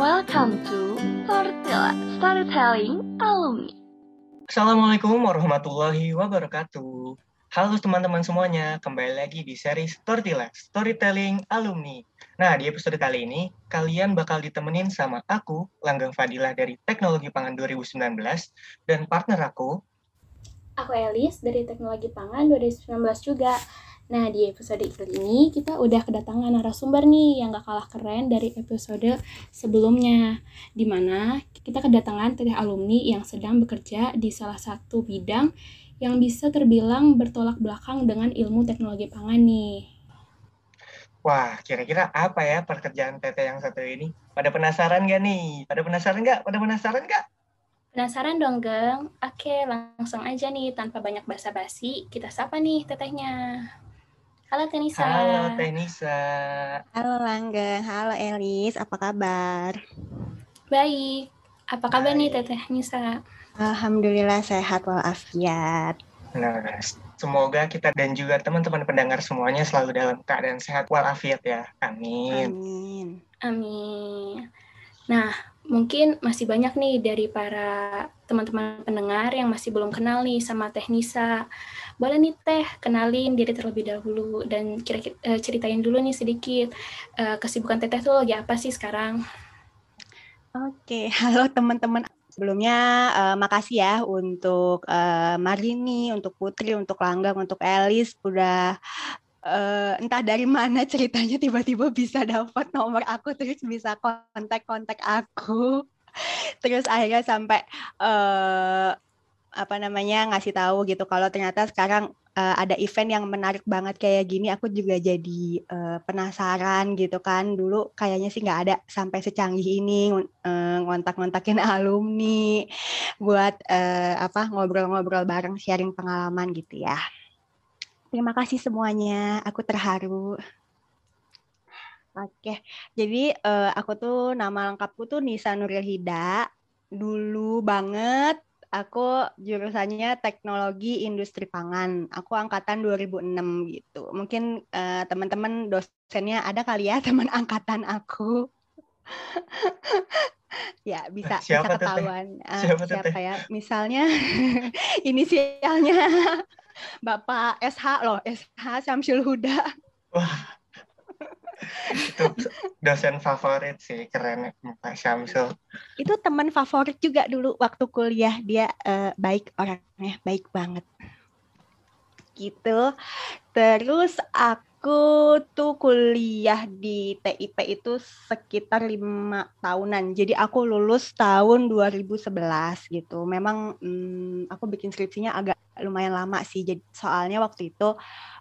Welcome to Tortilla Storytelling Alumni. Assalamualaikum warahmatullahi wabarakatuh. Halo teman-teman semuanya, kembali lagi di seri Tortilla Storytelling Alumni. Nah, di episode kali ini, kalian bakal ditemenin sama aku, Langgang Fadilah dari Teknologi Pangan 2019, dan partner aku, Aku Elis dari Teknologi Pangan 2019 juga. Nah, di episode kali ini kita udah kedatangan narasumber nih yang gak kalah keren dari episode sebelumnya. Di mana kita kedatangan teteh alumni yang sedang bekerja di salah satu bidang yang bisa terbilang bertolak belakang dengan ilmu teknologi pangan nih. Wah, kira-kira apa ya pekerjaan Teteh yang satu ini? Pada penasaran gak nih? Pada penasaran gak? Pada penasaran gak? Penasaran dong, Geng? Oke, langsung aja nih, tanpa banyak basa-basi, kita sapa nih tetehnya. Halo Tenisa. Halo Tenisa. Halo Langgeng, halo Elis, apa kabar? Baik. Apa kabar nih Baik. Teteh Nisa? Alhamdulillah sehat walafiat. Nah, semoga kita dan juga teman-teman pendengar semuanya selalu dalam keadaan sehat walafiat ya. Amin. Amin. Amin. Nah, mungkin masih banyak nih dari para teman-teman pendengar yang masih belum kenal nih sama Teh Nisa. Boleh nih Teh kenalin diri terlebih dahulu dan kira-kira eh, ceritain dulu nih sedikit eh, kesibukan Teteh tuh lagi apa sih sekarang? Oke, halo teman-teman. Sebelumnya eh, makasih ya untuk eh, Marini, untuk Putri, untuk Langgang, untuk Elis udah eh, entah dari mana ceritanya tiba-tiba bisa dapat nomor aku terus bisa kontak-kontak aku. Terus akhirnya sampai eh apa namanya ngasih tahu gitu kalau ternyata sekarang eh, ada event yang menarik banget kayak gini aku juga jadi eh, penasaran gitu kan dulu kayaknya sih nggak ada sampai secanggih ini eh, ngontak-ngontakin alumni buat eh, apa ngobrol-ngobrol bareng sharing pengalaman gitu ya terima kasih semuanya aku terharu Oke, jadi eh, aku tuh nama lengkapku tuh Nisa Nuril Hida. Dulu banget aku jurusannya Teknologi Industri Pangan. Aku angkatan 2006 gitu. Mungkin eh, teman-teman dosennya ada kali ya teman angkatan aku. ya bisa Siapa bisa ketahuan. Eh, Siapa siapa Teh? ya? Misalnya inisialnya Bapak SH loh SH Syamsul Huda. Wah, itu dosen favorit sih, keren. Pak Syamsul. itu teman favorit juga dulu waktu kuliah. Dia eh, baik orangnya baik banget. Gitu. Terus aku tuh kuliah di TIP itu sekitar lima tahunan. Jadi aku lulus tahun 2011 gitu. Memang hmm, aku bikin skripsinya agak lumayan lama sih. Jadi soalnya waktu itu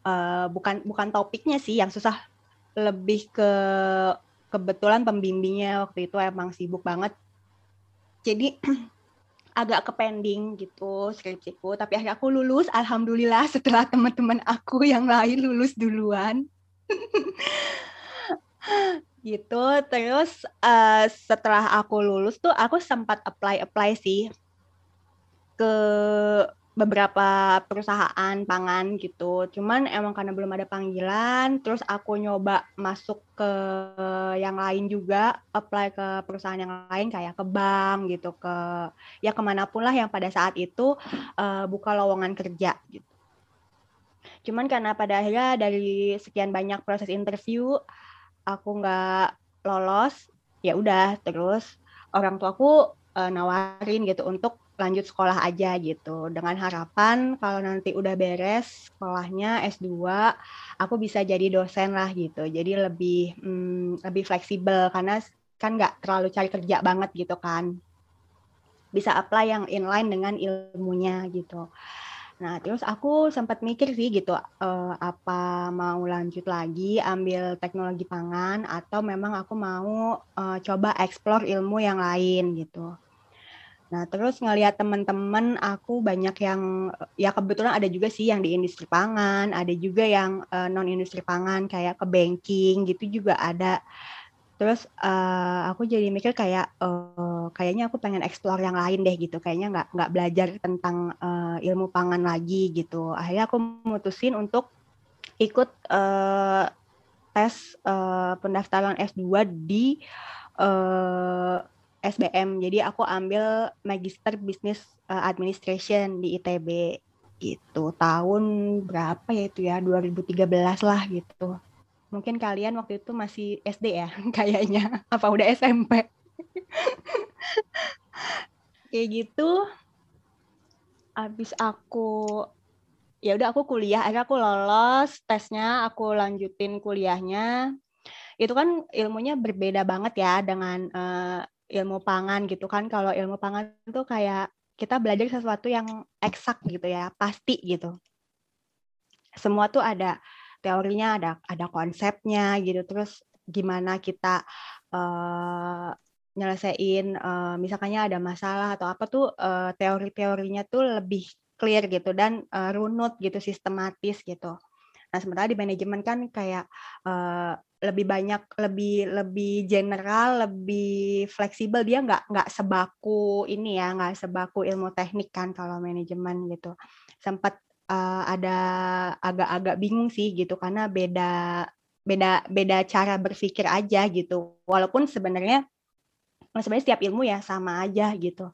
eh, bukan bukan topiknya sih. Yang susah lebih ke kebetulan pembimbingnya waktu itu emang sibuk banget. Jadi agak ke pending gitu skripsiku. Tapi akhirnya aku lulus alhamdulillah setelah teman-teman aku yang lain lulus duluan. Gitu terus eh, setelah aku lulus tuh aku sempat apply apply sih ke beberapa perusahaan pangan gitu. Cuman emang karena belum ada panggilan, terus aku nyoba masuk ke yang lain juga, apply ke perusahaan yang lain kayak ke bank gitu, ke ya ke mana pun lah yang pada saat itu eh, buka lowongan kerja gitu. Cuman karena pada akhirnya dari sekian banyak proses interview, aku nggak lolos, ya udah terus orang tuaku eh, nawarin gitu untuk lanjut sekolah aja gitu. Dengan harapan kalau nanti udah beres sekolahnya S2 aku bisa jadi dosen lah gitu. Jadi lebih hmm, lebih fleksibel. Karena kan nggak terlalu cari kerja banget gitu kan. Bisa apply yang inline dengan ilmunya gitu. Nah terus aku sempat mikir sih gitu eh, apa mau lanjut lagi ambil teknologi pangan atau memang aku mau eh, coba explore ilmu yang lain gitu Nah, terus ngelihat teman-teman aku banyak yang ya kebetulan ada juga sih yang di industri pangan, ada juga yang non industri pangan kayak ke banking gitu juga ada. Terus eh, aku jadi mikir kayak eh, kayaknya aku pengen explore yang lain deh gitu. Kayaknya nggak nggak belajar tentang eh, ilmu pangan lagi gitu. Akhirnya aku mutusin untuk ikut eh, tes eh, pendaftaran S2 di uh, eh, SBM. Jadi aku ambil Magister Business uh, Administration di ITB gitu. Tahun berapa ya itu ya? 2013 lah gitu. Mungkin kalian waktu itu masih SD ya kayaknya. Apa udah SMP? Kayak gitu. Habis aku ya udah aku kuliah, akhirnya aku lolos tesnya, aku lanjutin kuliahnya. Itu kan ilmunya berbeda banget ya dengan uh, ilmu pangan gitu kan. Kalau ilmu pangan itu kayak kita belajar sesuatu yang eksak gitu ya, pasti gitu. Semua tuh ada teorinya, ada ada konsepnya gitu. Terus gimana kita uh, nyelesain uh, misalkannya ada masalah atau apa tuh uh, teori-teorinya tuh lebih clear gitu dan uh, runut gitu sistematis gitu. Nah sementara di manajemen kan kayak uh, lebih banyak lebih lebih general lebih fleksibel. Dia nggak nggak sebaku ini ya nggak sebaku ilmu teknik kan kalau manajemen gitu. Sempat uh, ada agak-agak bingung sih gitu karena beda beda beda cara berpikir aja gitu. Walaupun sebenarnya sebenarnya setiap ilmu ya sama aja gitu.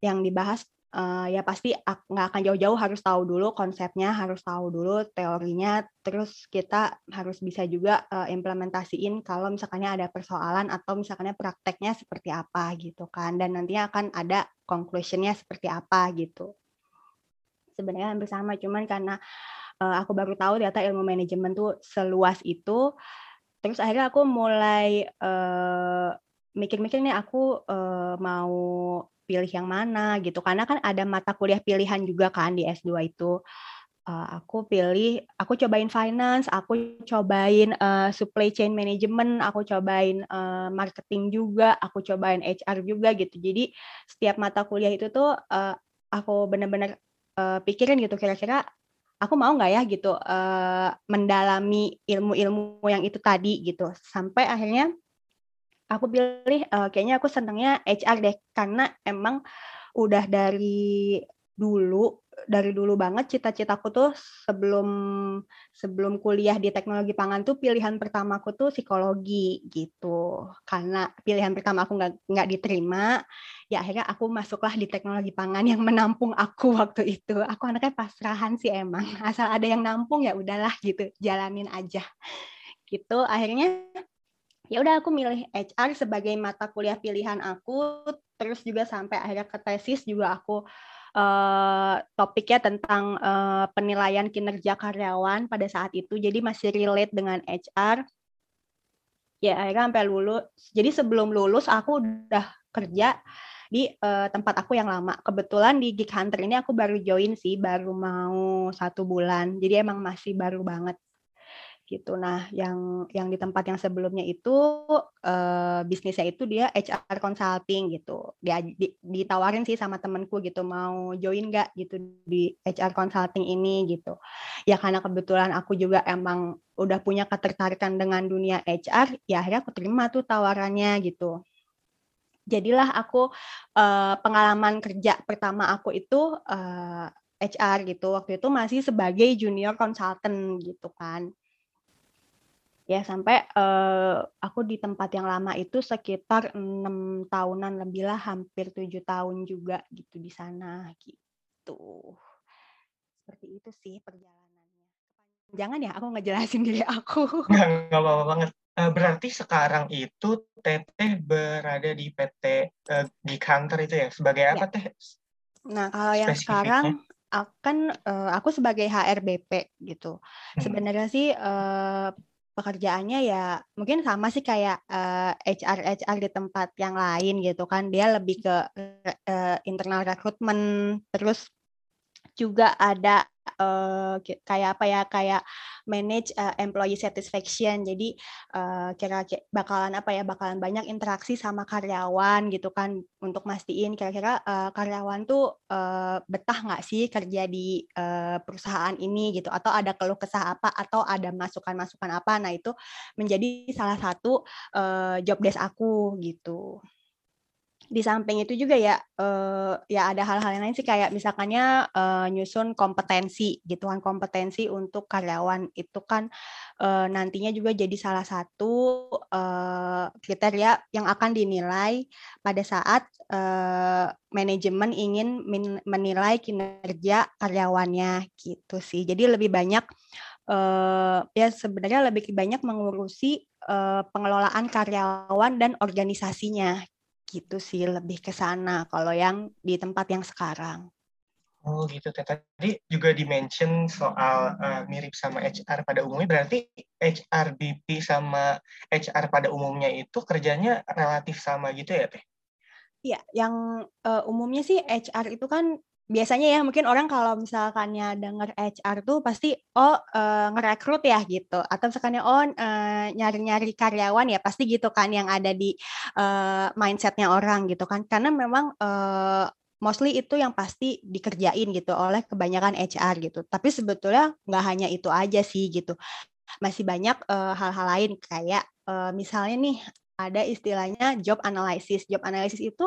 Yang dibahas uh, ya pasti nggak akan jauh-jauh harus tahu dulu konsepnya, harus tahu dulu teorinya, terus kita harus bisa juga uh, implementasiin kalau misalkannya ada persoalan atau misalkannya prakteknya seperti apa gitu kan, dan nantinya akan ada conclusionnya seperti apa gitu. Sebenarnya hampir sama, cuman karena uh, aku baru tahu ternyata ilmu manajemen tuh seluas itu, terus akhirnya aku mulai uh, mikir-mikir nih aku uh, mau pilih yang mana gitu. Karena kan ada mata kuliah pilihan juga kan di S2 itu. Uh, aku pilih aku cobain finance aku cobain uh, supply chain management aku cobain uh, marketing juga aku cobain HR juga gitu. Jadi setiap mata kuliah itu tuh uh, aku benar-benar uh, pikirin gitu kira-kira aku mau nggak ya gitu uh, mendalami ilmu-ilmu yang itu tadi gitu. Sampai akhirnya aku pilih uh, kayaknya aku senangnya HR deh karena emang udah dari dulu dari dulu banget cita-citaku tuh sebelum sebelum kuliah di teknologi pangan tuh pilihan pertamaku tuh psikologi gitu. Karena pilihan pertama aku nggak nggak diterima ya akhirnya aku masuklah di teknologi pangan yang menampung aku waktu itu. Aku anaknya pasrahan sih emang asal ada yang nampung ya udahlah gitu jalanin aja. Gitu akhirnya ya udah aku milih HR sebagai mata kuliah pilihan aku. Terus juga sampai akhirnya ke tesis juga aku uh, topiknya tentang uh, penilaian kinerja karyawan pada saat itu. Jadi masih relate dengan HR ya akhirnya sampai lulus. Jadi sebelum lulus aku udah kerja di uh, tempat aku yang lama. Kebetulan di Geek Hunter ini aku baru join sih baru mau satu bulan. Jadi emang masih baru banget gitu. Nah, yang yang di tempat yang sebelumnya itu uh, bisnisnya itu dia HR consulting gitu. Dia di, ditawarin sih sama temenku gitu mau join nggak gitu di HR consulting ini gitu. Ya karena kebetulan aku juga emang udah punya ketertarikan dengan dunia HR, ya akhirnya aku terima tuh tawarannya gitu. Jadilah aku uh, pengalaman kerja pertama aku itu uh, eh, HR gitu. Waktu itu masih sebagai junior consultant gitu kan ya sampai uh, aku di tempat yang lama itu sekitar enam tahunan lebih lah hampir tujuh tahun juga gitu di sana gitu. Seperti itu sih perjalanannya. Jangan ya aku ngejelasin diri aku. Nggak apa-apa banget. Uh, berarti sekarang itu Teteh berada di PT uh, eh, Geek Hunter itu ya? Sebagai apa ya. Teh nah kalau yang sekarang akan uh, aku sebagai HRBP gitu. Hmm. sebenarnya sih uh, pekerjaannya ya mungkin sama sih kayak uh, HR HR di tempat yang lain gitu kan. Dia lebih ke uh, internal recruitment. Terus juga ada uh, kayak apa ya kayak manage uh, employee satisfaction. Jadi uh, kira bakalan apa ya bakalan banyak interaksi sama karyawan gitu kan untuk mastiin kira-kira uh, karyawan tuh uh, betah nggak sih kerja di uh, perusahaan ini gitu? Atau ada keluh kesah apa atau ada masukan-masukan apa? Nah itu menjadi salah satu uh, job desk aku gitu di samping itu juga ya uh, ya ada hal-hal yang lain sih kayak misalkannya uh, nyusun kompetensi gitu kan kompetensi untuk karyawan. Itu kan uh, nantinya juga jadi salah satu uh, kriteria yang akan dinilai pada saat uh, manajemen ingin menilai kinerja karyawannya gitu sih. Jadi lebih banyak uh, ya sebenarnya lebih banyak mengurusi pengelolaan karyawan dan organisasinya gitu sih lebih ke sana kalau yang di tempat yang sekarang. Oh gitu tadi juga dimention soal uh, mirip sama HR pada umumnya berarti HR BP sama HR pada umumnya itu kerjanya relatif sama gitu ya teh? Iya, yang uh, umumnya sih HR itu kan biasanya ya mungkin orang kalau misalkannya denger HR tuh pasti oh uh, ngerekrut ya gitu. Atau misalkannya oh uh, nyari-nyari karyawan ya pasti gitu kan yang ada di uh, mindsetnya orang gitu kan. Karena memang uh, mostly itu yang pasti dikerjain gitu oleh kebanyakan HR gitu. Tapi sebetulnya nggak hanya itu aja sih gitu. Masih banyak hal-hal lain kayak uh, misalnya nih ada istilahnya job analysis. Job analysis itu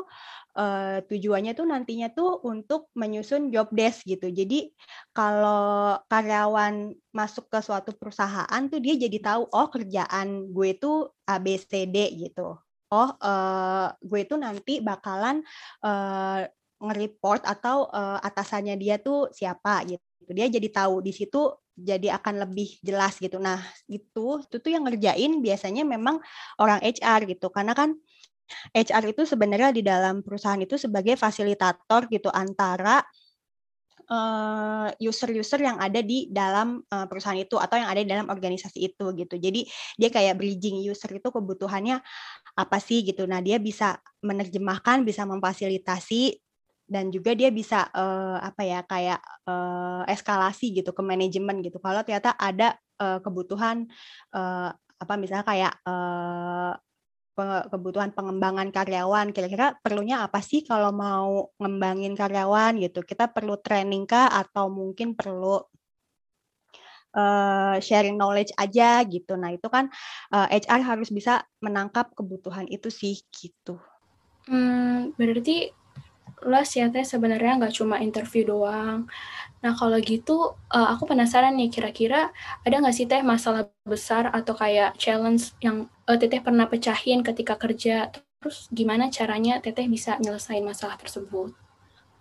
uh, tujuannya tuh nantinya tuh untuk menyusun job desk gitu. Jadi kalau karyawan masuk ke suatu perusahaan tuh dia jadi tahu oh kerjaan gue itu A B C D gitu. Oh uh, gue itu nanti bakalan uh, nge-report atau uh, atasannya dia tuh siapa gitu. Dia jadi tahu di situ jadi akan lebih jelas gitu. Nah, itu itu tuh yang ngerjain biasanya memang orang HR gitu. Karena kan HR itu sebenarnya di dalam perusahaan itu sebagai fasilitator gitu antara eh, user-user yang ada di dalam uh, perusahaan itu atau yang ada di dalam organisasi itu gitu. Jadi dia kayak bridging user itu kebutuhannya apa sih gitu. Nah, dia bisa menerjemahkan, bisa memfasilitasi dan juga dia bisa uh, apa ya kayak uh, eskalasi gitu ke manajemen gitu. Kalau ternyata ada uh, kebutuhan uh, apa misalnya kayak uh, kebutuhan pengembangan karyawan kira-kira perlunya apa sih kalau mau ngembangin karyawan gitu? Kita perlu training kah atau mungkin perlu uh, sharing knowledge aja gitu? Nah itu kan uh, HR harus bisa menangkap kebutuhan itu sih gitu. Hmm, berarti les ya teh sebenarnya nggak cuma interview doang. Nah kalau gitu uh, aku penasaran nih kira-kira ada nggak sih teh masalah besar atau kayak challenge yang uh, teteh pernah pecahin ketika kerja? Terus gimana caranya teteh bisa nyelesain masalah tersebut?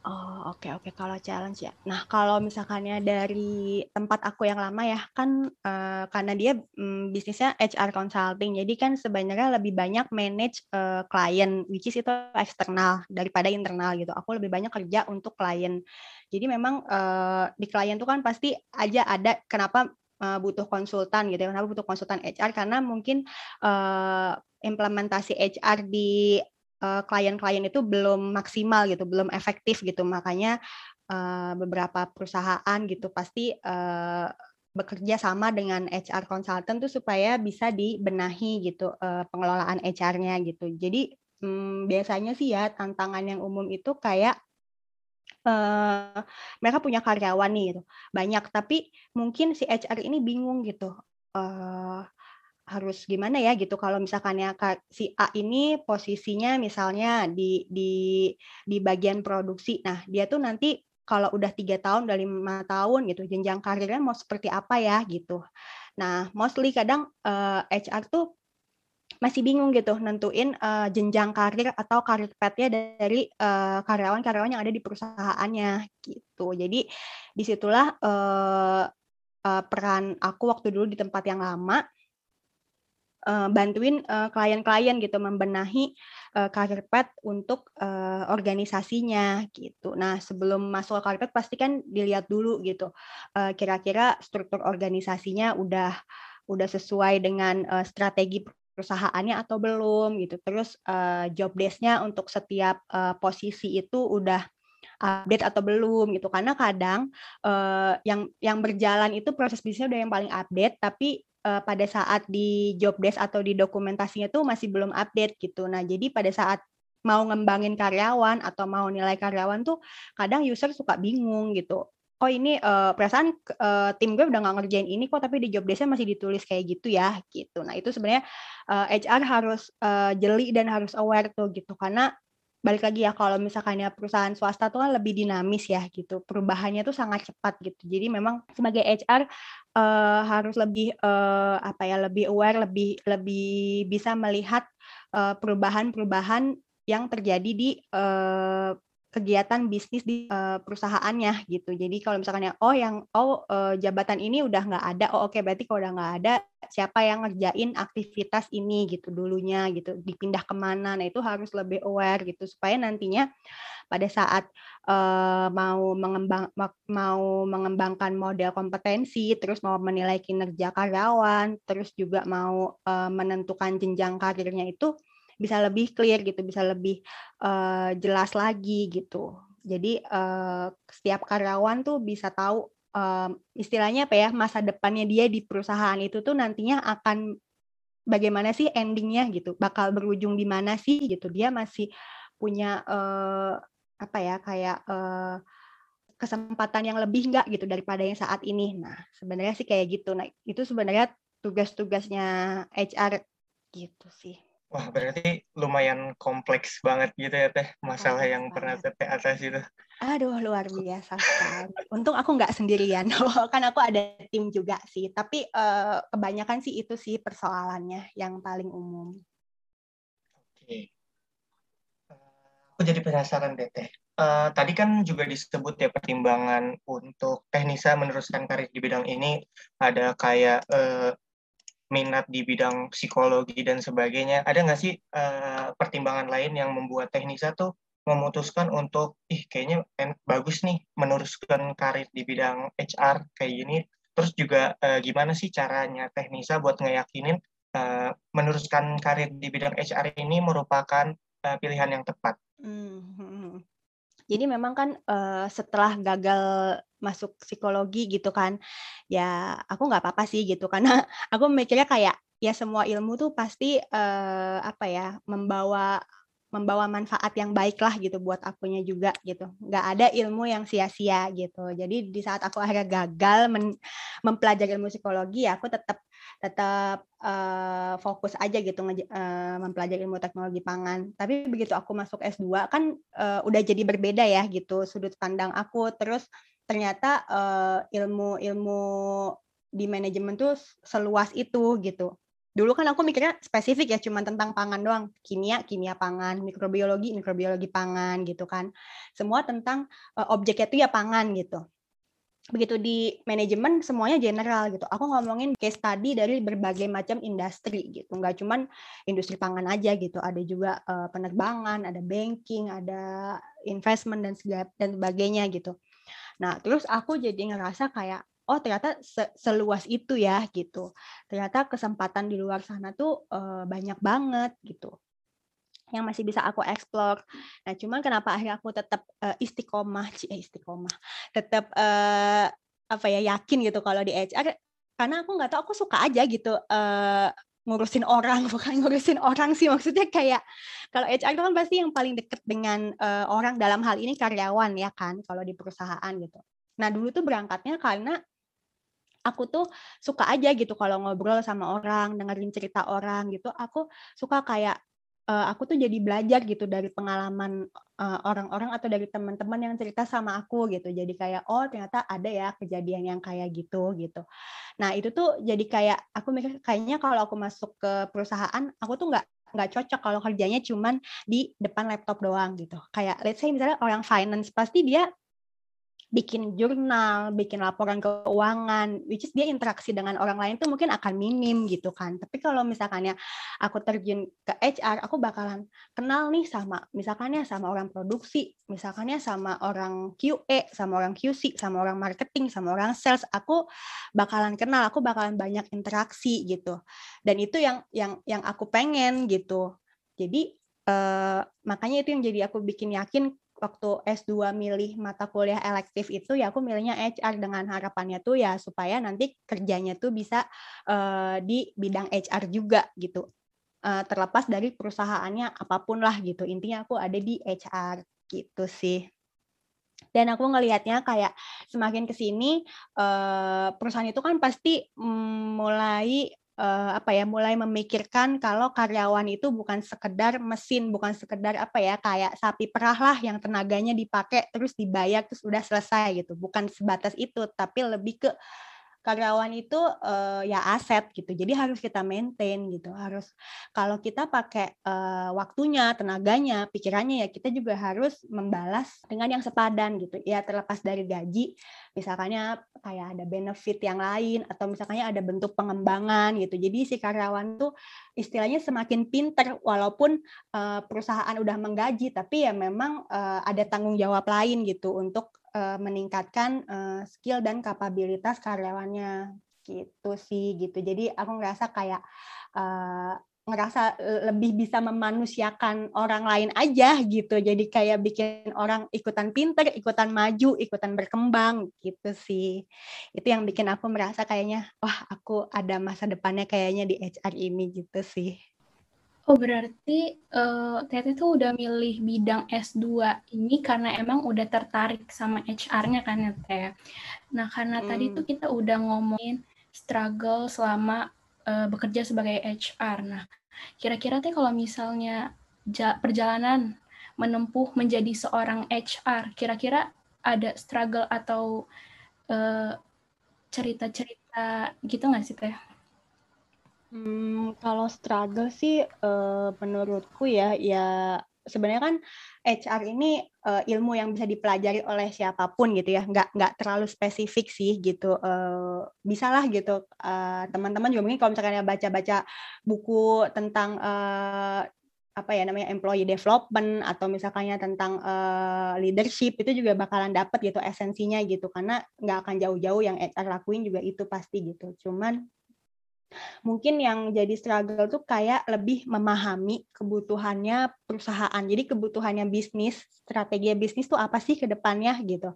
Oh, oke oke kalau challenge ya. Nah, kalau misalkannya dari tempat aku yang lama ya, kan uh, karena dia um, bisnisnya HR consulting, jadi kan sebenarnya lebih banyak manage uh, klien, which is itu eksternal daripada internal gitu. Aku lebih banyak kerja untuk klien. Jadi memang uh, di klien tuh kan pasti aja ada kenapa uh, butuh konsultan gitu ya. Kenapa butuh konsultan HR? Karena mungkin uh, implementasi HR di Eh, klien-klien itu belum maksimal gitu, belum efektif gitu. Makanya uh, beberapa perusahaan gitu pasti uh, bekerja sama dengan HR consultant tuh supaya bisa dibenahi gitu pengelolaan HR-nya gitu. Jadi um, biasanya sih ya tantangan yang umum itu kayak uh, mereka punya karyawan nih gitu banyak tapi mungkin si HR ini bingung gitu uh, harus gimana ya gitu kalau misalkan ya si A ini posisinya misalnya di di di bagian produksi. Nah dia tuh nanti kalau udah tiga tahun dari lima tahun gitu jenjang karirnya mau seperti apa ya gitu. Nah mostly kadang uh, eh, HR tuh masih bingung gitu nentuin uh, jenjang karir atau karir petnya dari uh, karyawan-karyawan yang ada di perusahaannya gitu. Jadi di situlah uh, uh, peran aku waktu dulu di tempat yang lama uh, bantuin uh, klien-klien gitu membenahi uh, path untuk uh, organisasinya gitu. Nah sebelum masuk ke path pasti kan dilihat dulu gitu uh, kira-kira struktur organisasinya udah udah sesuai dengan uh, strategi perusahaannya atau belum gitu. Terus uh, job desk-nya untuk setiap uh, posisi itu udah update atau belum gitu karena kadang uh, yang yang berjalan itu proses bisnisnya udah yang paling update tapi uh, pada saat di job desk atau di dokumentasinya tuh masih belum update gitu. Nah, jadi pada saat mau ngembangin karyawan atau mau nilai karyawan tuh kadang user suka bingung gitu. Oh ini uh, perasaan uh, tim gue udah nggak ngerjain ini kok tapi di job desknya masih ditulis kayak gitu ya gitu. Nah itu sebenarnya uh, HR harus uh, jeli dan harus aware tuh gitu karena balik lagi ya kalau misalkan ya perusahaan swasta tuh kan lebih dinamis ya gitu. Perubahannya tuh sangat cepat gitu. Jadi memang sebagai HR uh, eh, harus lebih uh, apa ya lebih aware lebih lebih bisa melihat perubahan-perubahan yang terjadi di uh, kegiatan bisnis di uh, perusahaannya gitu. Jadi kalau misalkan ya oh yang oh uh, jabatan ini udah nggak ada, oh oke okay, berarti kalau udah nggak ada siapa yang ngerjain aktivitas ini gitu dulunya gitu, dipindah ke mana. Nah itu harus lebih aware gitu supaya nantinya pada saat uh, mau mengembang mau mengembangkan model kompetensi, terus mau menilai kinerja karyawan, terus juga mau uh, menentukan jenjang karirnya itu bisa lebih clear gitu, bisa lebih uh, jelas lagi gitu. Jadi uh, setiap karyawan tuh bisa tahu uh, istilahnya apa ya masa depannya dia di perusahaan itu tuh nantinya akan bagaimana sih endingnya gitu, bakal berujung di mana sih gitu. Dia masih punya uh, apa ya kayak uh, kesempatan yang lebih enggak gitu daripada yang saat ini. Nah, sebenarnya sih kayak gitu. Nah, itu sebenarnya tugas-tugasnya HR gitu sih. Wah, berarti lumayan kompleks banget gitu ya Teh, masalah yang pernah Teh atas itu. Aduh, luar biasa sekali. Untung aku nggak sendirian, kan aku ada tim juga sih. Tapi uh, kebanyakan sih itu sih persoalannya yang paling umum. Oke. Uh, aku jadi penasaran deh Teh. Uh, tadi kan juga disebut ya pertimbangan untuk teknisa meneruskan karir di bidang ini ada kayak uh, minat di bidang psikologi dan sebagainya, ada nggak sih uh, pertimbangan lain yang membuat teknisa tuh memutuskan untuk, ih kayaknya bagus nih meneruskan karir di bidang HR kayak gini. Terus juga uh, gimana sih caranya teknisa buat ngeyakinin uh, meneruskan karir di bidang HR ini merupakan uh, pilihan yang tepat? Hmm. hmm, hmm. Jadi memang kan uh, setelah gagal masuk psikologi gitu kan, ya aku nggak apa-apa sih gitu karena aku mikirnya kayak ya semua ilmu tuh pasti uh, apa ya membawa membawa manfaat yang baik lah gitu buat akunya juga gitu. Nggak ada ilmu yang sia-sia gitu. Jadi di saat aku akhirnya gagal mempelajari ilmu psikologi, ya aku tetap tetap uh, fokus aja gitu uh, mempelajari ilmu teknologi pangan. Tapi begitu aku masuk S2 kan uh, udah jadi berbeda ya gitu sudut pandang aku. Terus ternyata ilmu-ilmu uh, di manajemen tuh seluas itu gitu. Dulu kan aku mikirnya spesifik ya cuma tentang pangan doang. Kimia kimia pangan mikrobiologi mikrobiologi pangan gitu kan. Semua tentang uh, objeknya itu ya pangan gitu. Begitu di manajemen semuanya general gitu. Aku ngomongin case study dari berbagai macam industri gitu. Nggak cuman industri pangan aja gitu. Ada juga uh, penerbangan ada banking ada investment dan segala dan sebagainya gitu nah terus aku jadi ngerasa kayak oh ternyata se seluas itu ya gitu. Ternyata kesempatan di luar sana tuh uh, banyak banget gitu yang masih bisa aku explore. Nah, cuman kenapa akhirnya aku tetap uh, istiqomah, eh, istiqomah, tetap uh, apa ya yakin gitu kalau di HR karena aku nggak tahu aku suka aja gitu uh, ngurusin orang bukan ngurusin orang sih maksudnya kayak kalau HR itu kan pasti yang paling deket dengan uh, orang dalam hal ini karyawan ya kan kalau di perusahaan gitu. Nah dulu tuh berangkatnya karena aku tuh suka aja gitu kalau ngobrol sama orang, dengerin cerita orang gitu. Aku suka kayak uh, aku tuh jadi belajar gitu dari pengalaman orang-orang uh, atau dari teman-teman yang cerita sama aku gitu. Jadi kayak oh ternyata ada ya kejadian yang kayak gitu gitu. Nah itu tuh jadi kayak aku mikir kayaknya kalau aku masuk ke perusahaan aku tuh nggak nggak cocok kalau kerjanya cuman di depan laptop doang gitu. Kayak let's say misalnya orang finance pasti dia bikin jurnal, bikin laporan keuangan, which is dia interaksi dengan orang lain tuh mungkin akan minim gitu kan. Tapi kalau misalkannya aku terjun ke HR, aku bakalan kenal nih sama misalkannya sama orang produksi, misalkannya sama orang QA, sama orang QC, sama orang marketing, sama orang sales, aku bakalan kenal, aku bakalan banyak interaksi gitu. Dan itu yang yang yang aku pengen gitu. Jadi eh, makanya itu yang jadi aku bikin yakin waktu S2 milih mata kuliah elektif itu ya aku milihnya HR dengan harapannya tuh ya supaya nanti kerjanya tuh bisa uh, di bidang HR juga gitu. Uh, terlepas dari perusahaannya apa pun lah gitu. Intinya aku ada di HR gitu sih. Dan aku ngelihatnya kayak semakin ke sini uh, perusahaan itu kan pasti mm, mulai uh, apa ya mulai memikirkan kalau karyawan itu bukan sekedar mesin bukan sekedar apa ya kayak sapi perah lah yang tenaganya dipakai terus dibayar terus udah selesai gitu. Bukan sebatas itu tapi lebih ke karyawan itu uh, ya aset gitu. Jadi harus kita maintain gitu. Harus kalau kita pakai uh, waktunya, tenaganya, pikirannya ya kita juga harus membalas dengan yang sepadan gitu. Ya terlepas dari gaji, misalkannya kayak ada benefit yang lain atau misalkannya ada bentuk pengembangan gitu. Jadi si karyawan tuh istilahnya semakin pinter walaupun uh, perusahaan udah menggaji tapi ya memang uh, ada tanggung jawab lain gitu untuk uh, meningkatkan uh, skill dan kapabilitas karyawannya. Gitu sih gitu. Jadi aku ngerasa kayak uh, ngerasa lebih bisa memanusiakan orang lain aja gitu. Jadi kayak bikin orang ikutan pinter ikutan maju ikutan berkembang gitu sih. Itu yang bikin aku merasa kayaknya wah aku ada masa depannya kayaknya di HR ini gitu sih Oh, berarti uh, Tete tuh udah milih bidang S2 ini karena emang udah tertarik sama HR-nya kan ya, Teh? Nah, karena hmm. tadi tuh kita udah ngomongin struggle selama uh, bekerja sebagai HR. Nah, kira-kira Teh kalau misalnya perjalanan menempuh menjadi seorang HR, kira-kira ada struggle atau cerita cerita-cerita gitu nggak sih, Teh? Hmm, kalau struggle sih uh, menurutku ya ya sebenarnya kan HR ini uh, ilmu yang bisa dipelajari oleh siapa pun gitu ya, nggak nggak terlalu spesifik sih gitu. Uh, bisa lah gitu uh, teman-teman juga mungkin kalau misalkan ya baca-baca buku tentang uh, apa ya namanya employee development atau misalkannya tentang uh, leadership itu juga bakalan dapat gitu esensinya gitu karena nggak akan jauh-jauh yang HR lakuin juga itu pasti gitu. Cuman Mungkin yang jadi struggle tuh kayak lebih memahami kebutuhannya perusahaan. Jadi kebutuhannya bisnis, strategi bisnis tuh apa sih ke depannya gitu.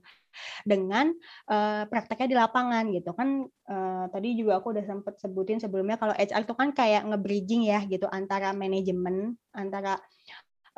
Dengan uh, prakteknya di lapangan gitu kan uh, tadi juga aku udah sempet sebutin sebelumnya kalau HR tuh kan kayak nge-bridging ya gitu antara manajemen, antara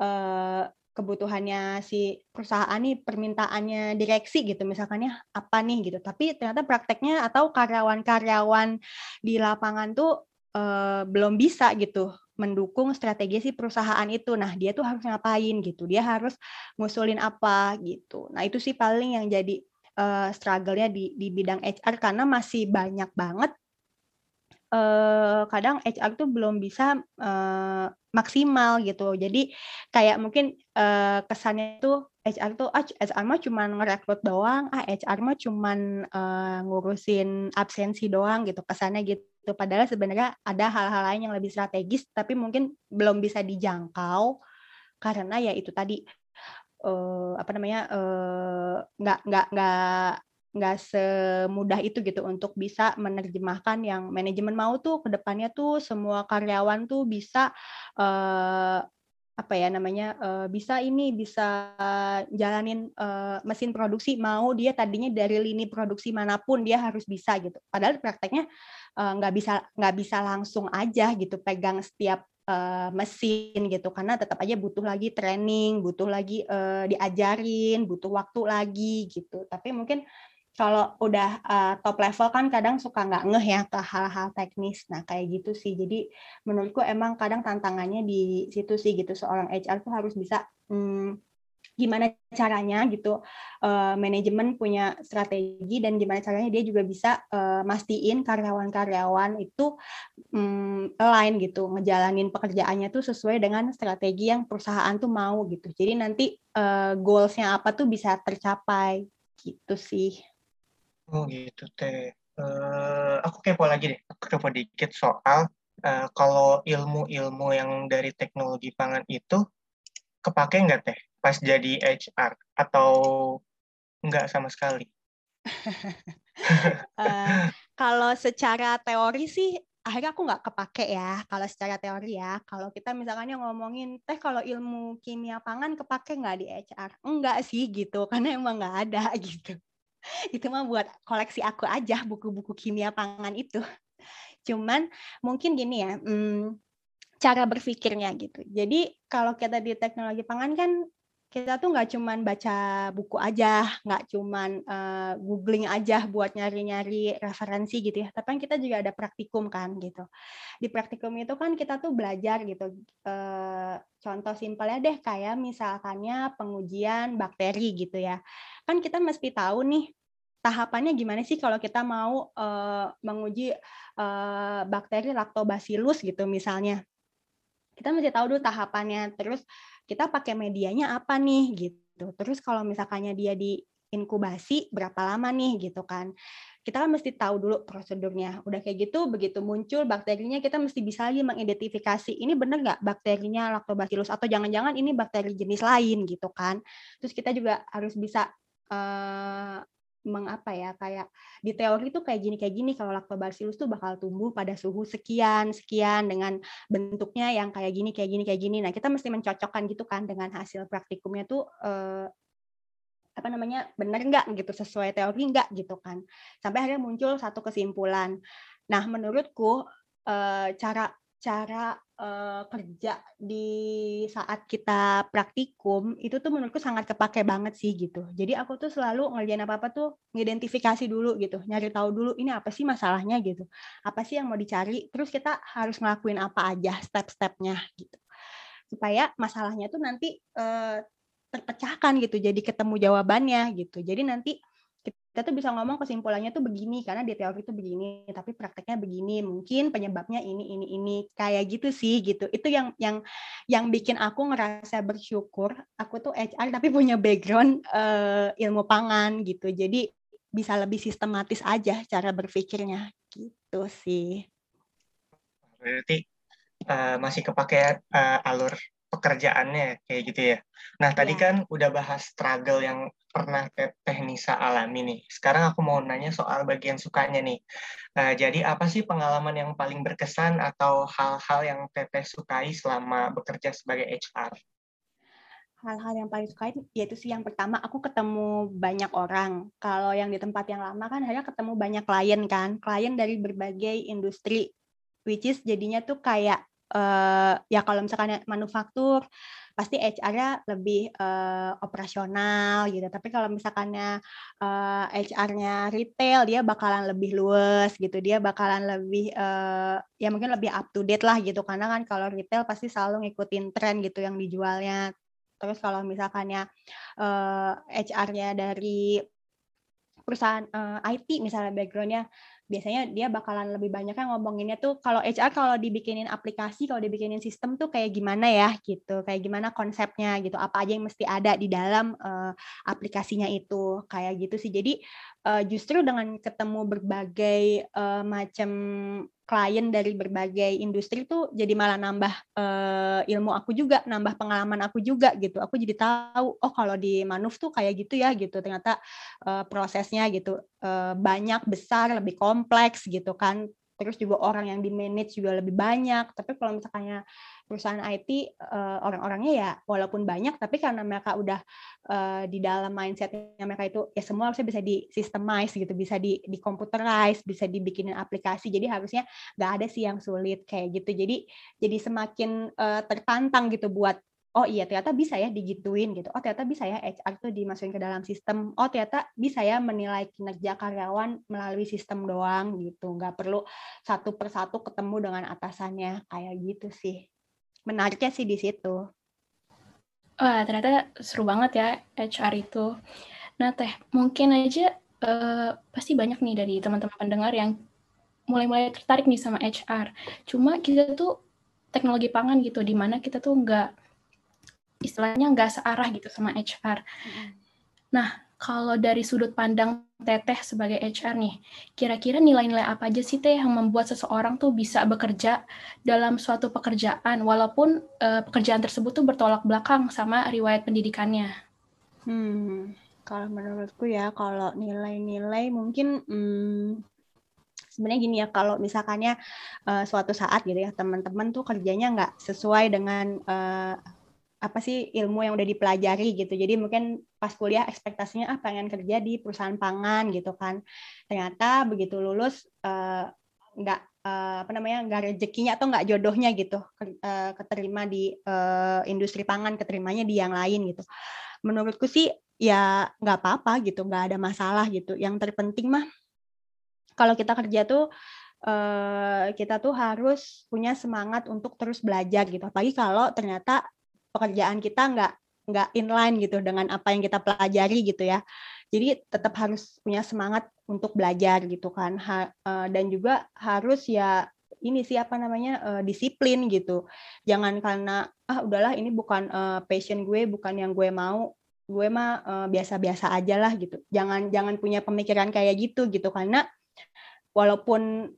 uh, kebutuhannya si perusahaan nih permintaannya direksi gitu misalkannya apa nih gitu. Tapi ternyata prakteknya atau karyawan-karyawan di lapangan tuh eh, belum bisa gitu mendukung strategi si perusahaan itu. Nah dia tuh harus ngapain gitu? Dia harus ngusulin apa gitu? Nah itu sih paling yang jadi eh, struggle-nya di di bidang HR karena masih banyak banget uh, kadang HR tuh belum bisa uh, maksimal gitu. Jadi kayak mungkin uh, kesannya tuh HR tuh ah HR mah cuman ngerekrut doang, ah HR mah cuman uh, ngurusin absensi doang gitu kesannya gitu. Padahal sebenarnya ada hal-hal lain yang lebih strategis tapi mungkin belum bisa dijangkau karena ya itu tadi uh, apa namanya nggak uh, nggak nggak nggak semudah itu gitu untuk bisa menerjemahkan yang manajemen mau tuh ke depannya tuh semua karyawan tuh bisa uh, apa ya namanya uh, bisa ini bisa jalanin uh, mesin produksi mau dia tadinya dari lini produksi mana pun dia harus bisa gitu. Padahal prakteknya nggak bisa nggak bisa langsung aja gitu pegang setiap mesin gitu. Karena tetap aja butuh lagi training butuh lagi diajarin butuh waktu lagi gitu. Tapi mungkin kalau udah uh, top level kan kadang suka nggak ngeh ya ke hal-hal teknis. Nah kayak gitu sih. Jadi menurutku emang kadang tantangannya di situ sih gitu. Seorang HR tuh harus bisa hmm, gimana caranya gitu uh, manajemen punya strategi dan gimana caranya dia juga bisa uh, mastiin karyawan-karyawan itu um, align gitu ngejalanin pekerjaannya tuh sesuai dengan strategi yang perusahaan tuh mau gitu jadi nanti uh, goalsnya apa tuh bisa tercapai gitu sih Oh gitu teh. Uh, aku kepo lagi deh. Aku kepo dikit soal uh, kalau ilmu-ilmu yang dari teknologi pangan itu kepake nggak teh pas jadi HR atau nggak sama sekali? uh, kalau secara teori sih akhirnya aku nggak kepake ya kalau secara teori ya kalau kita misalnya ngomongin teh kalau ilmu kimia pangan kepake nggak di HR enggak sih gitu karena emang nggak ada gitu itu mah buat koleksi aku aja buku-buku kimia pangan itu. Cuman mungkin gini ya, hmm, cara berpikirnya gitu. Jadi kalau kita di teknologi pangan kan kita tuh nggak cuman baca buku aja, nggak cuman uh, googling aja buat nyari-nyari referensi gitu ya, tapi kan kita juga ada praktikum kan gitu. Di praktikum itu kan kita tuh belajar gitu. Uh, contoh simpelnya deh kayak misalkannya pengujian bakteri gitu ya. Kan kita mesti tahu nih tahapannya gimana sih kalau kita mau uh, menguji uh, bakteri lactobacillus gitu misalnya. Kita mesti tahu dulu tahapannya. Terus kita pakai medianya apa nih gitu. Terus kalau misalkannya dia di inkubasi berapa lama nih gitu kan. Kita kan mesti tahu dulu prosedurnya. Udah kayak gitu, begitu muncul bakterinya kita mesti bisa lagi mengidentifikasi ini bener nggak bakterinya lactobacillus atau jangan-jangan ini bakteri jenis lain gitu kan. Terus kita juga harus bisa uh, mengapa ya kayak di teori itu kayak gini kayak gini kalau lactobacillus tuh bakal tumbuh pada suhu sekian sekian dengan bentuknya yang kayak gini kayak gini kayak gini. Nah, kita mesti mencocokkan gitu kan dengan hasil praktikumnya tuh eh, apa namanya benar nggak gitu sesuai teori nggak gitu kan. Sampai akhirnya muncul satu kesimpulan. Nah, menurutku eh, cara cara uh, kerja di saat kita praktikum itu tuh menurutku sangat kepake banget sih gitu. Jadi aku tuh selalu ngerjain apa-apa tuh ngidentifikasi dulu gitu, nyari tahu dulu ini apa sih masalahnya gitu. Apa sih yang mau dicari, terus kita harus ngelakuin apa aja step-stepnya gitu. Supaya masalahnya tuh nanti uh, terpecahkan gitu, jadi ketemu jawabannya gitu. Jadi nanti kita tuh bisa ngomong kesimpulannya tuh begini karena di teori itu begini tapi prakteknya begini mungkin penyebabnya ini ini ini kayak gitu sih gitu. Itu yang yang yang bikin aku ngerasa bersyukur aku tuh HR tapi punya background uh, ilmu pangan gitu. Jadi bisa lebih sistematis aja cara berpikirnya gitu sih. Berarti uh, masih kepake uh, alur pekerjaannya kayak gitu ya. Nah tadi ya. kan udah bahas struggle yang pernah Teh Nisa alami nih. Sekarang aku mau nanya soal bagian sukanya nih. Nah, jadi apa sih pengalaman yang paling berkesan atau hal-hal yang Teteh sukai selama bekerja sebagai HR? hal-hal yang paling suka yaitu sih yang pertama aku ketemu banyak orang. Kalau yang di tempat yang lama kan hanya ketemu banyak klien kan, klien dari berbagai industri, which is jadinya tuh kayak uh, ya kalau misalkan manufaktur pasti HR-nya lebih uh, operasional gitu. Tapi kalau misalkannya uh, HR-nya retail dia bakalan lebih luas gitu. Dia bakalan lebih uh, ya mungkin lebih up to date lah gitu. Karena kan kalau retail pasti selalu ngikutin tren gitu yang dijualnya. Terus kalau misalkannya uh, HR-nya dari perusahaan uh, IT misalnya backgroundnya biasanya dia bakalan lebih banyak yang ngomonginnya tuh kalau HR kalau dibikinin aplikasi kalau dibikinin sistem tuh kayak gimana ya gitu. Kayak gimana konsepnya gitu. Apa aja yang mesti ada di dalam uh, aplikasinya itu. Kayak gitu sih. Jadi uh, justru dengan ketemu berbagai uh, macam klien dari berbagai industri tuh jadi malah nambah uh, ilmu aku juga, nambah pengalaman aku juga gitu. Aku jadi tahu oh kalau di Manuf tuh kayak gitu ya gitu. Ternyata uh, prosesnya gitu uh, banyak, besar, lebih kompleks gitu kan terus juga orang yang di manage juga lebih banyak tapi kalau misalnya perusahaan IT uh, eh, orang-orangnya ya walaupun banyak tapi karena mereka udah uh, di dalam mindsetnya mereka itu ya semua harusnya bisa di systemize gitu bisa di di computerize bisa dibikinin aplikasi jadi harusnya nggak ada sih yang sulit kayak gitu jadi jadi semakin uh, tertantang gitu buat oh iya ternyata bisa ya digituin gitu. Oh ternyata bisa ya HR tuh dimasukin ke dalam sistem. Oh ternyata bisa ya menilai kinerja karyawan melalui sistem doang gitu. Nggak perlu satu persatu ketemu dengan atasannya kayak gitu sih. Menariknya sih di situ. Wah ternyata seru banget ya HR itu. Nah teh mungkin aja uh, pasti banyak nih dari teman-teman pendengar yang mulai-mulai tertarik nih sama HR. Cuma kita tuh teknologi pangan gitu, di mana kita tuh nggak istilahnya nggak searah gitu sama HR. Nah, kalau dari sudut pandang Teteh sebagai HR nih, kira-kira nilai-nilai apa aja sih Teh yang membuat seseorang tuh bisa bekerja dalam suatu pekerjaan walaupun uh, pekerjaan tersebut tuh bertolak belakang sama riwayat pendidikannya? Hmm, kalau menurutku ya kalau nilai-nilai mungkin hmm, sebenarnya gini ya kalau misalkannya uh, suatu saat gitu ya teman-teman tuh kerjanya nggak sesuai dengan uh, apa sih ilmu yang udah dipelajari gitu. Jadi mungkin pas kuliah ekspektasinya ah pengen kerja di perusahaan pangan gitu kan. Ternyata begitu lulus uh, nggak uh, apa namanya nggak rezekinya atau nggak jodohnya gitu uh, keterima di uh, industri pangan keterimanya di yang lain gitu menurutku sih ya nggak apa-apa gitu nggak ada masalah gitu yang terpenting mah kalau kita kerja tuh uh, kita tuh harus punya semangat untuk terus belajar gitu apalagi kalau ternyata pekerjaan kita nggak nggak inline gitu dengan apa yang kita pelajari gitu ya. Jadi tetap harus punya semangat untuk belajar gitu kan. Ha, uh, dan juga harus ya ini sih apa namanya uh, disiplin gitu. Jangan karena ah udahlah ini bukan uh, passion gue bukan yang gue mau. Gue mah uh, biasa-biasa aja lah gitu. Jangan jangan punya pemikiran kayak gitu gitu. Karena walaupun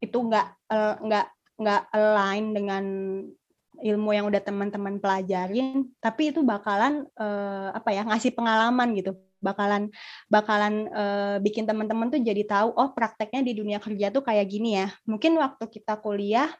itu nggak uh, nggak nggak align dengan ilmu yang udah teman-teman pelajarin tapi itu bakalan uh, apa ya ngasih pengalaman gitu. Bakalan bakalan uh, bikin teman-teman tuh jadi tahu oh prakteknya di dunia kerja tuh kayak gini ya. Mungkin waktu kita kuliah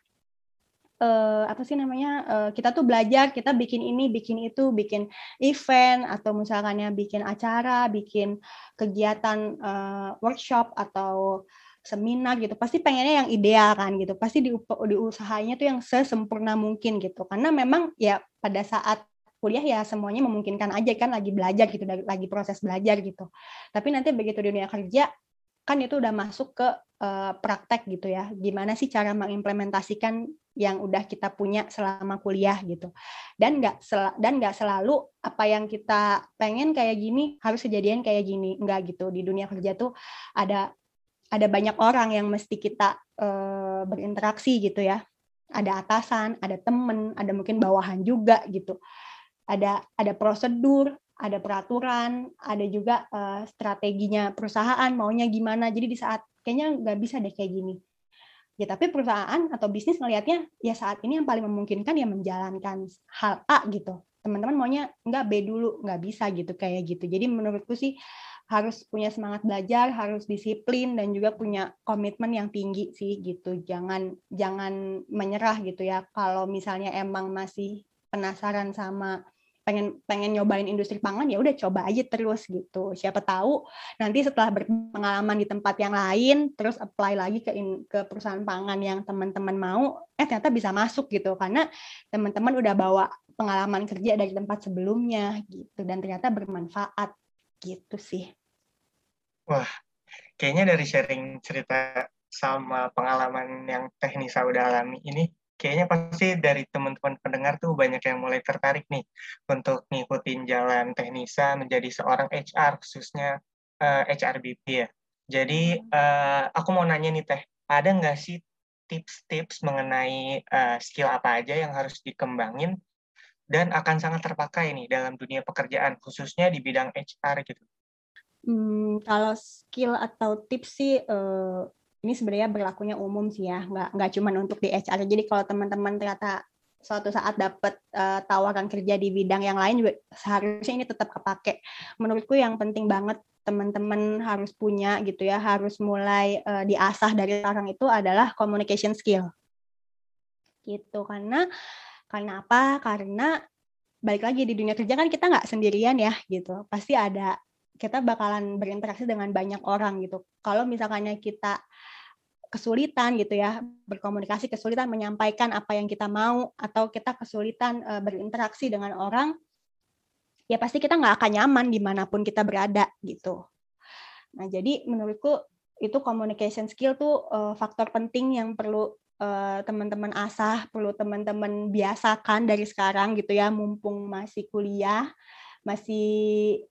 uh, apa sih namanya uh, kita tuh belajar kita bikin ini bikin itu bikin event atau misalkannya bikin acara bikin kegiatan uh, workshop atau seminar gitu pasti pengennya yang ideal kan gitu. Pasti di diusahanya tuh yang sesempurna mungkin gitu. Karena memang ya pada saat kuliah ya semuanya memungkinkan aja kan lagi belajar gitu lagi proses belajar gitu. Tapi nanti begitu di dunia kerja kan itu udah masuk ke uh, praktek gitu ya. Gimana sih cara mengimplementasikan yang udah kita punya selama kuliah gitu. Dan nggak dan nggak selalu apa yang kita pengen kayak gini harus kejadian kayak gini. Nggak gitu. Di dunia kerja tuh ada ada banyak orang yang mesti kita uh, berinteraksi gitu ya. Ada atasan ada temen ada mungkin bawahan juga gitu. Ada ada prosedur ada peraturan ada juga uh, strateginya perusahaan maunya gimana. Jadi di saat kayaknya nggak bisa deh kayak gini. Ya tapi perusahaan atau bisnis ngelihatnya ya saat ini yang paling memungkinkan ya menjalankan hal A gitu. Teman-teman maunya nggak B dulu nggak bisa gitu kayak gitu. Jadi menurutku sih harus punya semangat belajar, harus disiplin dan juga punya komitmen yang tinggi sih gitu. Jangan jangan menyerah gitu ya. Kalau misalnya emang masih penasaran sama pengen pengen nyobain industri pangan ya udah coba aja terus gitu. Siapa tahu nanti setelah berpengalaman di tempat yang lain terus apply lagi ke in, ke perusahaan pangan yang teman-teman mau eh ternyata bisa masuk gitu karena teman-teman udah bawa pengalaman kerja dari tempat sebelumnya gitu dan ternyata bermanfaat gitu sih. Wah, kayaknya dari sharing cerita sama pengalaman yang teknisa udah alami ini, kayaknya pasti dari teman-teman pendengar tuh banyak yang mulai tertarik nih untuk ngikutin jalan teknisa menjadi seorang HR, khususnya uh, eh, HRBP ya. Jadi uh, aku mau nanya nih Teh, ada nggak sih tips-tips mengenai uh, skill apa aja yang harus dikembangin dan akan sangat terpakai nih dalam dunia pekerjaan, khususnya di bidang HR gitu? Hmm, kalau skill atau tips sih uh, ini sebenarnya berlakunya umum sih ya, nggak nggak cuma untuk di HR. Jadi kalau teman-teman ternyata suatu saat dapat uh, tawaran kerja di bidang yang lain juga seharusnya ini tetap kepake. Menurutku yang penting banget teman-teman harus punya gitu ya, harus mulai uh, diasah dari sekarang itu adalah communication skill. Gitu karena karena apa? Karena balik lagi di dunia kerja kan kita nggak sendirian ya gitu. Pasti ada kita bakalan berinteraksi dengan banyak orang gitu. Kalau misalkannya kita kesulitan gitu ya berkomunikasi, kesulitan menyampaikan apa yang kita mau atau kita kesulitan uh, berinteraksi dengan orang, ya pasti kita nggak akan nyaman di mana pun kita berada gitu. Nah jadi menurutku itu communication skill tuh uh, faktor penting yang perlu uh, teman-teman asah, perlu teman-teman biasakan dari sekarang gitu ya, mumpung masih kuliah masih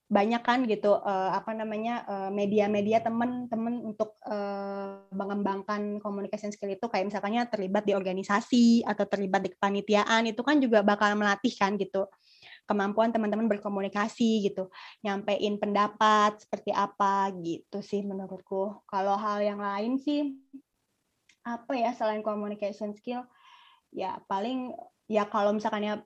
banyak kan gitu uh, apa namanya uh, media-media teman-teman untuk uh, mengembangkan communication skill itu kayak misalkannya terlibat di organisasi atau terlibat di kepanitiaan itu kan juga bakal melatih kan gitu kemampuan teman-teman berkomunikasi gitu, nyampein pendapat seperti apa gitu sih menurutku. Kalau hal yang lain sih apa ya selain communication skill ya paling ya kalau misalkannya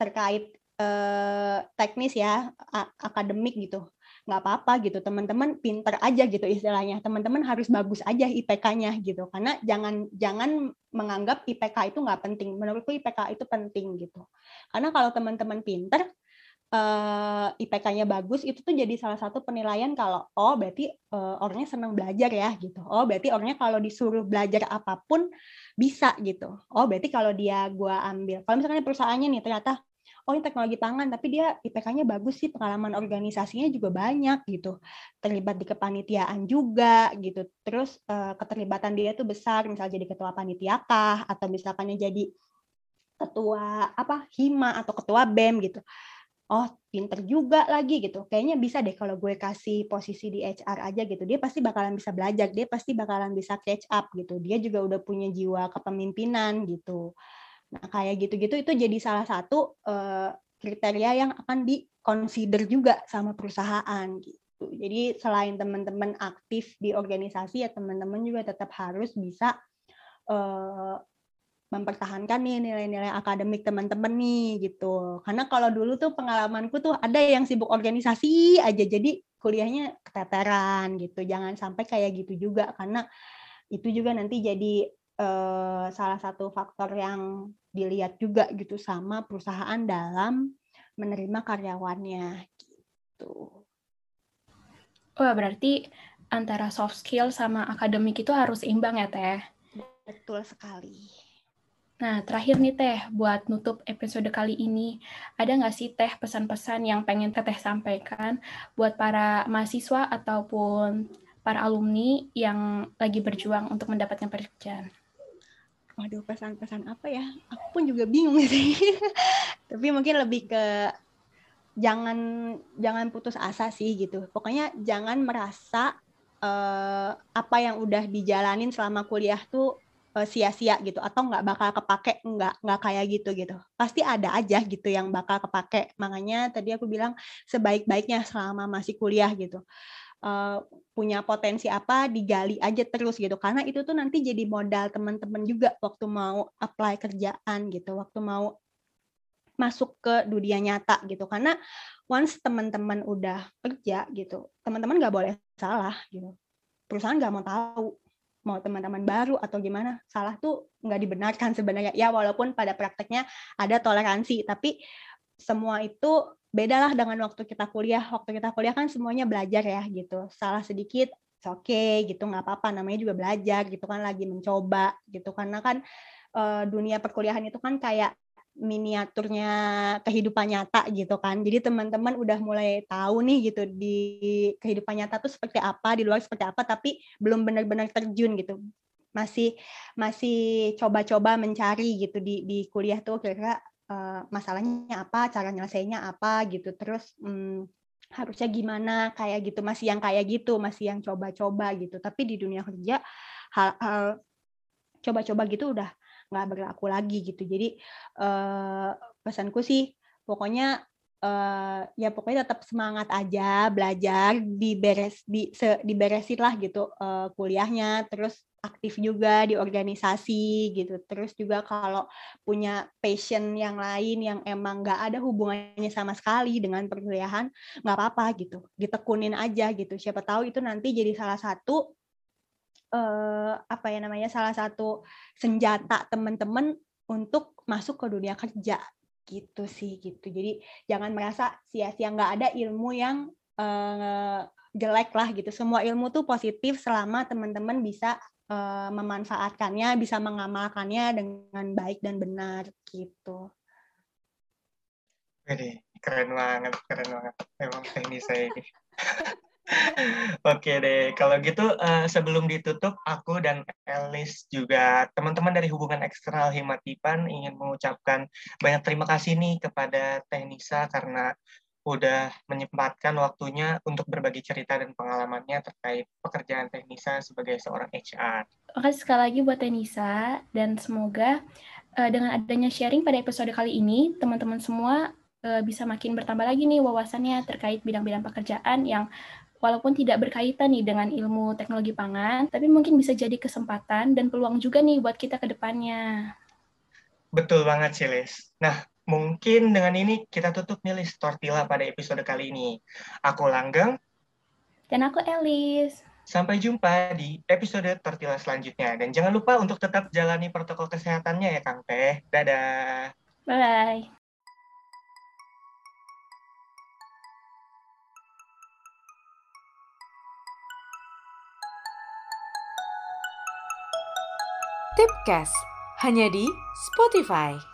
terkait eh, teknis ya akademik gitu. Nggak apa-apa gitu teman-teman pinter aja gitu istilahnya. Teman-teman harus bagus aja IPK-nya gitu. Karena jangan jangan menganggap IPK itu nggak penting. Menurutku IPK itu penting gitu. Karena kalau teman-teman pinter uh, IPK-nya bagus itu tuh jadi salah satu penilaian kalau oh berarti uh, orangnya senang belajar ya gitu. Oh berarti orangnya kalau disuruh belajar apa pun bisa gitu. Oh berarti kalau dia gua ambil kalau misalkan perusahaannya nih ternyata oh ini teknologi pangan tapi dia IPK-nya bagus sih pengalaman organisasinya juga banyak gitu. Terlibat di kepanitiaan juga gitu. Terus uh, keterlibatan dia tuh besar misalnya jadi ketua panitia kah atau misalkan jadi ketua apa hima atau ketua bem gitu. Oh pinter juga lagi gitu. Kayaknya bisa deh kalau gue kasih posisi di HR aja gitu. Dia pasti bakalan bisa belajar dia pasti bakalan bisa catch up gitu. Dia juga udah punya jiwa kepemimpinan gitu nah kayak gitu-gitu itu jadi salah satu uh, kriteria yang akan di consider juga sama perusahaan gitu jadi selain teman-teman aktif di organisasi ya teman-teman juga tetap harus bisa uh, mempertahankan nih nilai-nilai akademik teman-teman nih gitu. Karena kalau dulu tuh pengalamanku tuh ada yang sibuk organisasi aja jadi kuliahnya keteteran gitu. Jangan sampai kayak gitu juga karena itu juga nanti jadi eh, salah satu faktor yang dilihat juga gitu sama perusahaan dalam menerima karyawannya gitu. Oh, berarti antara soft skill sama akademik itu harus imbang ya, Teh? Betul sekali. Nah, terakhir nih Teh, buat nutup episode kali ini, ada nggak sih Teh pesan-pesan yang pengen Teteh sampaikan buat para mahasiswa ataupun para alumni yang lagi berjuang untuk mendapatkan pekerjaan? Waduh, pesan-pesan apa ya? Aku pun juga bingung sih. Tapi mungkin lebih ke jangan jangan putus asa sih gitu. Pokoknya jangan merasa uh, apa yang udah dijalanin selama kuliah tuh uh, sia-sia gitu atau nggak bakal kepake nggak nggak kayak gitu gitu pasti ada aja gitu yang bakal kepake makanya tadi aku bilang sebaik-baiknya selama masih kuliah gitu uh, punya potensi apa digali aja terus gitu. Karena itu tuh nanti jadi modal teman-teman juga waktu mau apply kerjaan gitu waktu mau masuk ke dunia nyata gitu. Karena once teman-teman udah kerja gitu teman-teman nggak boleh salah gitu. Perusahaan nggak mau tahu mau teman-teman baru atau gimana. Salah tuh nggak dibenarkan sebenarnya. Ya walaupun pada prakteknya ada toleransi tapi semua itu bedalah dengan waktu kita kuliah. Waktu kita kuliah kan semuanya belajar ya gitu. Salah sedikit oke okay, gitu. Nggak apa-apa. Namanya juga belajar gitu kan. Lagi mencoba gitu. Karena kan uh, dunia perkuliahan itu kan kayak miniaturnya kehidupan nyata gitu kan. Jadi teman-teman udah mulai tahu nih gitu di kehidupan nyata tuh seperti apa, di luar seperti apa, tapi belum benar-benar terjun gitu. Masih masih coba-coba mencari gitu di di kuliah tuh kira-kira uh, masalahnya apa, cara nyelesainya apa gitu. Terus hmm, harusnya gimana kayak gitu, masih yang kayak gitu, masih yang coba-coba gitu. Tapi di dunia kerja hal-hal coba-coba gitu udah nggak berlaku lagi gitu jadi uh, pesanku sih pokoknya uh, ya pokoknya tetap semangat aja belajar diberes di se, diberesin lah gitu uh, kuliahnya terus aktif juga di organisasi gitu. Terus juga kalau punya passion yang lain yang emang nggak ada hubungannya sama sekali dengan perkuliahan nggak apa-apa gitu. Ditekunin aja gitu. Siapa tahu itu nanti jadi salah satu uh, apa ya namanya salah satu senjata teman-teman untuk masuk ke dunia kerja gitu sih gitu. Jadi jangan merasa sia-sia nggak ada ilmu yang uh, jelek lah gitu. Semua ilmu tuh positif selama teman-teman bisa uh, memanfaatkannya bisa mengamalkannya dengan baik dan benar gitu. Oke, keren banget, keren banget. Emang teknis saya ini. Oke deh, kalau gitu uh, sebelum ditutup, aku dan Elis juga teman-teman dari hubungan eksternal Himatipan ingin mengucapkan banyak terima kasih nih kepada Teknisa karena udah menyempatkan waktunya untuk berbagi cerita dan pengalamannya terkait pekerjaan Teknisa sebagai seorang HR. Terima kasih sekali lagi buat Teknisa dan semoga uh, dengan adanya sharing pada episode kali ini, teman-teman semua uh, bisa makin bertambah lagi nih wawasannya terkait bidang-bidang pekerjaan yang walaupun tidak berkaitan nih dengan ilmu teknologi pangan, tapi mungkin bisa jadi kesempatan dan peluang juga nih buat kita ke depannya. Betul banget sih, Lis. Nah, Mungkin dengan ini kita tutup nih list Tortilla pada episode kali ini. Aku Langgeng. Dan aku Elis. Sampai jumpa di episode Tortilla selanjutnya. Dan jangan lupa untuk tetap jalani protokol kesehatannya ya Kang Teh. Dadah. Bye-bye. Tipcast hanya di Spotify.